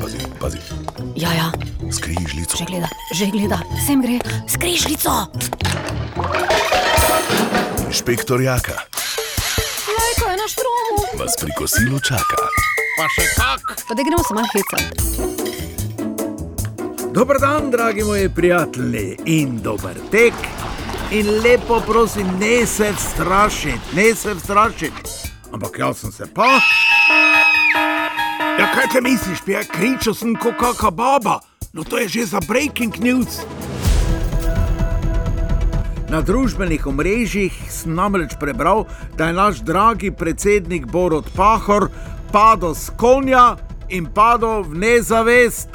Pazi, pazi, Ja, ja, skrižljico. že gleda, že gleda, sem gre, skrižljico. Inšpektor Jaka Lajko je na štromu. vas pri kosilu čaka. Pa še kak. Pa da gremo se malo hecati. Dober dan, dragi moji prijatelji, in dober tek. In lepo prosim, ne se strašiti, ne se strašiti. Ampak jaz sem se pa. Kaj te misliš, pija, kričal sem kot kakšna baba. No, to je že za breaking news. Na družbenih omrežjih sem namreč prebral, da je naš dragi predsednik Borod Pahor padel s konja in padel v nezavest.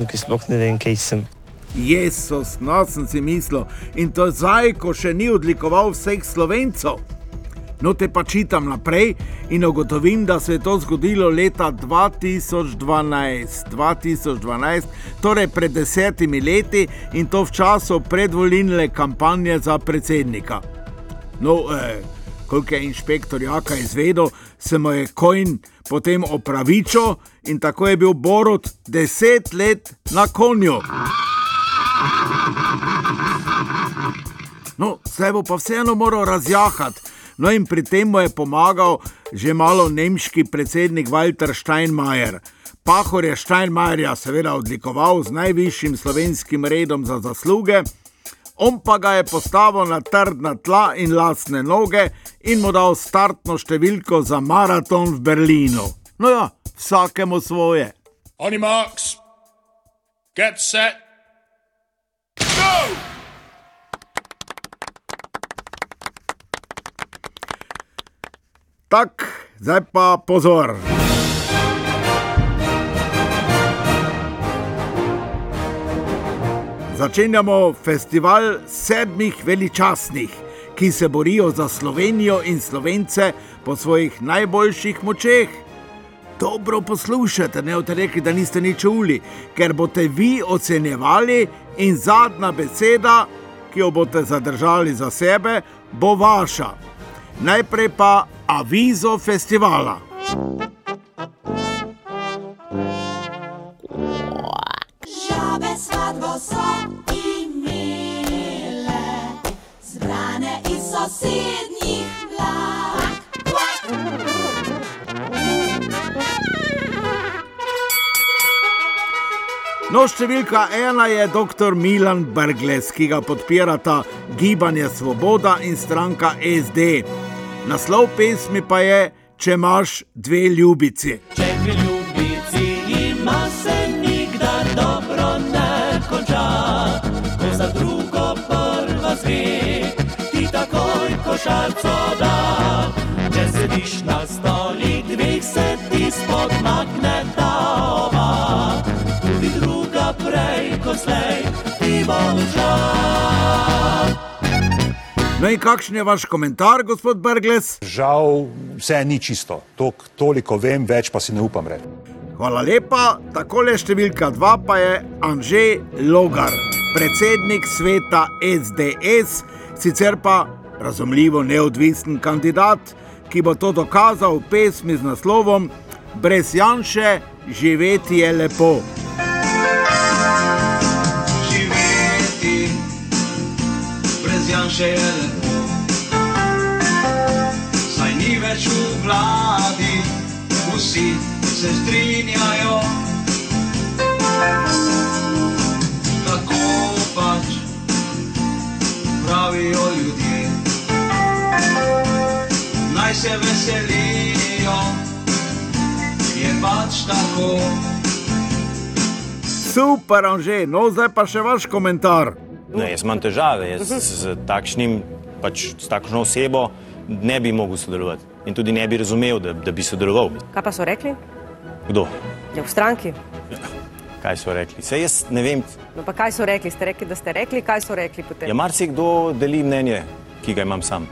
Tukaj sploh ne vem, kaj sem. Jezus, no sem si mislil, in to zdaj, ko še ni odlikoval vseh slovencev. No, te pa čitam naprej in ugotovim, da se je to zgodilo leta 2012. 2012, torej pred desetimi leti in to v času predvolilne kampanje za predsednika. No, eh, koliko je inšpektor Jaka izvedel, se mu je Kojn potem opravičil in tako je bil Borod deset let na konju. No, zdaj bo pa vseeno moral razjahati. No, in pri tem mu je pomagal že malo nemški predsednik Walter Steinmeier. Pahor je Steinmeierja seveda odlikoval z najvišjim slovenskim redom za zasluge, on pa ga je postavil na trdna tla in lasne noge in mu dal startno številko za maraton v Berlinu. No ja, vsakemu svoje. On your marks. Get set. Go! Tak, zdaj pa pozor. Začenjamo festival sedmih veličastnih, ki se borijo za Slovenijo in Slovence po svojih najboljših močeh. Dobro poslušajte, ne boste rekli, da niste nič čuli, ker boste vi ocenjevali in zadnja beseda, ki jo boste zadržali za sebe, bo vaša. Najprej pa avizo festivala. Žabe svatbo so imele, zbrane iz sosednjih No, številka ena je dr. Milan Brgles, ki ga podpirata Gibanje Svoboda in stranka SD. Naslov pesmi pa je: Če imaš dve ljubici. Če pri ljubici ima se nikdar dobro ne konča, ko za drugo prva zve, ti takoj košarco da. Če sediš na stoli prej ko slej, ti bo užal. No in kakšen je vaš komentar, gospod Brgles? Žal, vse ni čisto. Tok, toliko vem, več pa si ne upam reči. Hvala lepa, takole številka dva pa je Anže Logar, predsednik sveta SDS, sicer pa razumljivo neodvisen kandidat, ki bo to dokazal v pesmi z naslovom Brez Janše živeti je lepo. Brez Janše je lepo. Saj ni več v vladi, vsi se strinjajo. Tako pač pravijo ljudje. Naj se veselijo, je pač tako. Super, Anže, no zdaj pa še vaš komentar. Ne, jaz imam težave, jaz z, z, takšnim, pač, s takšno osebo ne bi mogel sodelovati in tudi ne bi razumel, da, da bi sodeloval. Kaj pa so rekli? Kdo? Ja, v stranki. Kaj so rekli? Se jaz ne vem. No, pa kaj so rekli? Ste rekli, da ste rekli, kaj so rekli potem? Ja, marsikdo deli mnenje, ki ga imam sam.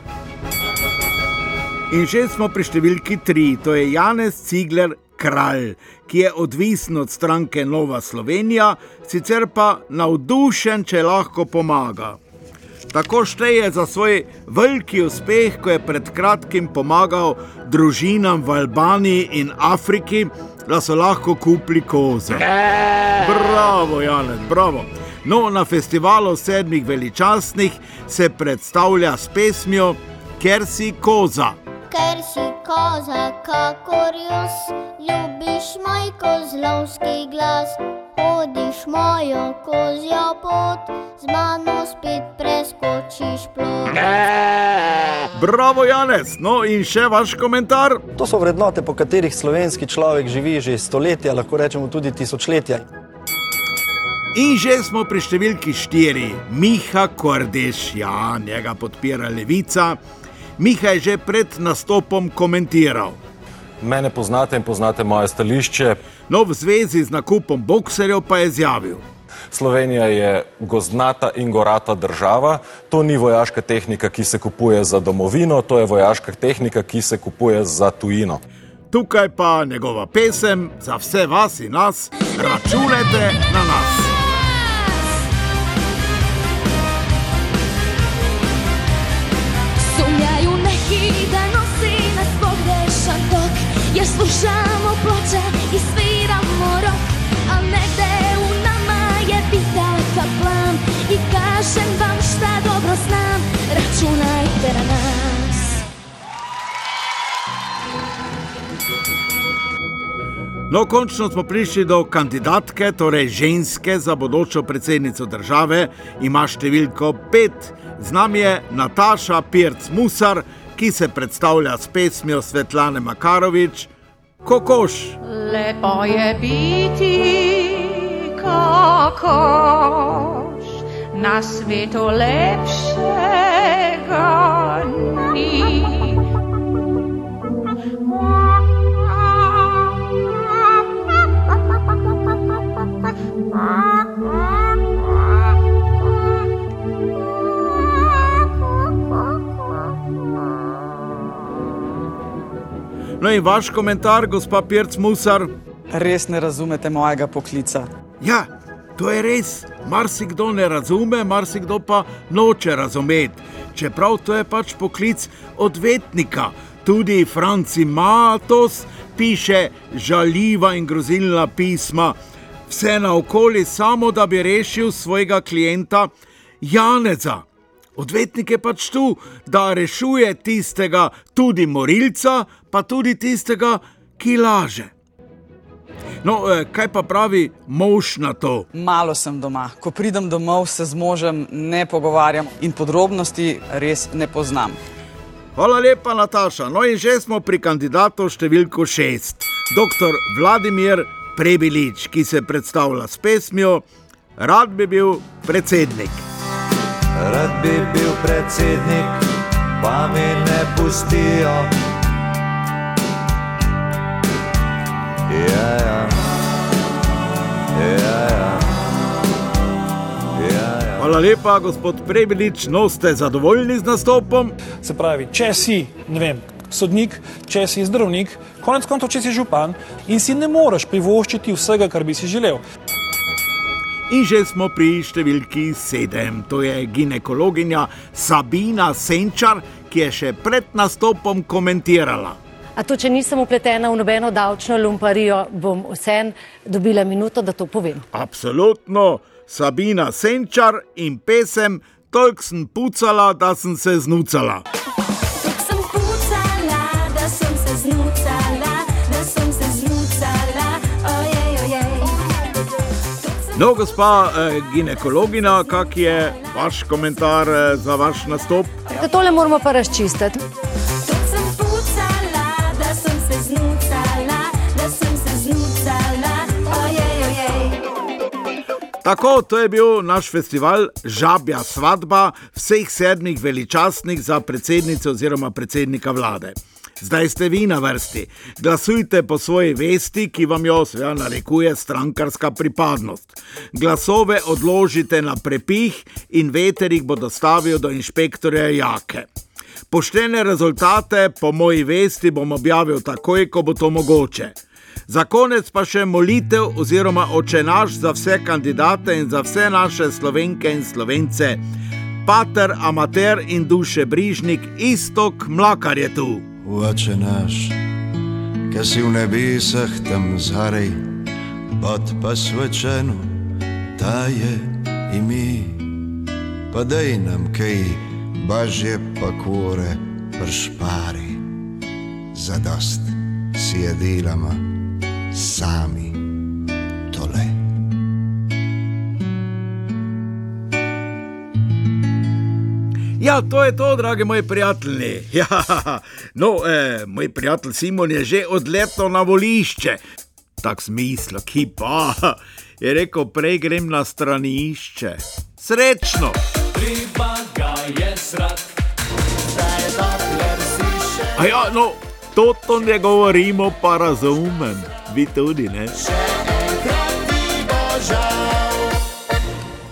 In že smo pri številki tri, to je Janez Cigler Kralj, ki je odvisen od stranke Nova Slovenija, sicer pa navdušen, če lahko pomaga. Tako šteje za svoj veliki uspeh, ko je pred kratkim pomagal družinam v Albaniji in Afriki, da so lahko kupili koze. Bravo, Janet, bravo. No, na festivalu sedmih veličastnih se predstavlja s pesmijo Ker si koza. Ker si koza, kakor jaz, ljubiš moj kozlovski glas. Hodiš mojo kozjo pot, z mano spet preskočiš plot. Bravo, Janez, no in še vaš komentar. To so vrednote, po katerih slovenski človek živi že stoletja, lahko rečemo tudi tisočletja. In že smo pri številki štiri, Miha Kordeš, ja, njega podpira levica. Miha je že pred nastopom komentiral. Mene poznate in poznate moje stališče. No, v zvezi z nakupom bokserjev pa je izjavil. Slovenija je gozdnata in gorata država. To ni vojaška tehnika, ki se kupuje za domovino, to je vojaška tehnika, ki se kupuje za tujino. Tukaj pa njegova pesem za vse vas in nas, računajte na nas. No, končno smo prišli do kandidatke, torej ženske za bodočo predsednico države. Ima številko pet. Z nami je Nataša Pirc Musar, ki se predstavlja s pesmijo Svetlane Makarovič, Kokoš. Lepo je biti kokoš, na svetu lepšega No in vaš komentar, gospa Pirc Musar? Res ne razumete mojega poklica. Ja, to je res. Marsikdo ne razume, marsikdo pa noče razumeti. Čeprav to je pač poklic odvetnika. Tudi Franci Matos piše žaljiva in grozilna pisma, vse naokoli, samo da bi rešil svojega klienta Janeza. Odvetnik je pač tu, da rešuje tistega, tudi morilca, pa tudi tistega, ki laže. No, eh, kaj pa pravi mož na to? Malo sem doma. Ko pridem domov, se z možem ne pogovarjam in podrobnosti res ne poznam. Hvala lepa, Nataša. No in že smo pri kandidatu številko šest. Dr. Vladimir Prebilič, ki se predstavlja s pesmijo Rad bi bil predsednik. Rad bi bil predsednik, pa mi ne pustijo. Ja, ja. Ja, ja. Ja, ja. Hvala lepa, gospod Prebilič, no ste zadovoljni z nastopom? Se pravi, če si, ne vem, sodnik, če si zdravnik, konec koncev, če si župan in si ne moreš privoščiti vsega, kar bi si želel. In že smo pri številki sedem, to je ginekologinja Sabina Senčar, ki je še pred nastopom komentirala. A to, če nisem upletena v nobeno davčno lumparijo, bom vsem dobila minuto, da to povem. Absolutno, Sabina Senčar in pesem Tolk sem pucala, da sem se znucala. No, gospa eh, ginekologina, kak je vaš komentar eh, za vaš nastop? Da tole moramo pa razčistiti. Tok sem pucala, da sem se znucala, da sem se znucala, ojej, ojej. Tako, to je bil naš festival Žabja svatba vseh sedmih veličastnih za predsednico oziroma predsednika vlade. Zdaj ste vi na vrsti. Glasujte po svoji vesti, ki vam jo seveda narekuje strankarska pripadnost. Glasove odložite na prepih in veter jih bo dostavil do inšpektorja Jake. Poštene rezultate po moji vesti bom objavil takoj, ko bo to mogoče. Za konec pa še molitev oziroma očenaš za vse kandidate in za vse naše slovenke in slovence. pater, amater in duše brižnik Istok Mlakar je tu. Oče naš, ki si v nebesah tam zgoraj, pod pa svečeno, ta je ime. Pa daj nam kaj, bažje pa kore, pršpari, zadost si je delama sami tole. Ja, to je to, dragi moji prijatelji. Ja, no, eh, moj prijatelj Simon je že odletel na volišče. Tak smisel, ki pa je rekel, prej grem na stranišče. Srečno! Treba ga je srat, zdaj dokler si še A ja, no, to to ne govorimo, pa razumem. Vi tudi ne. enkrat ti bo žal.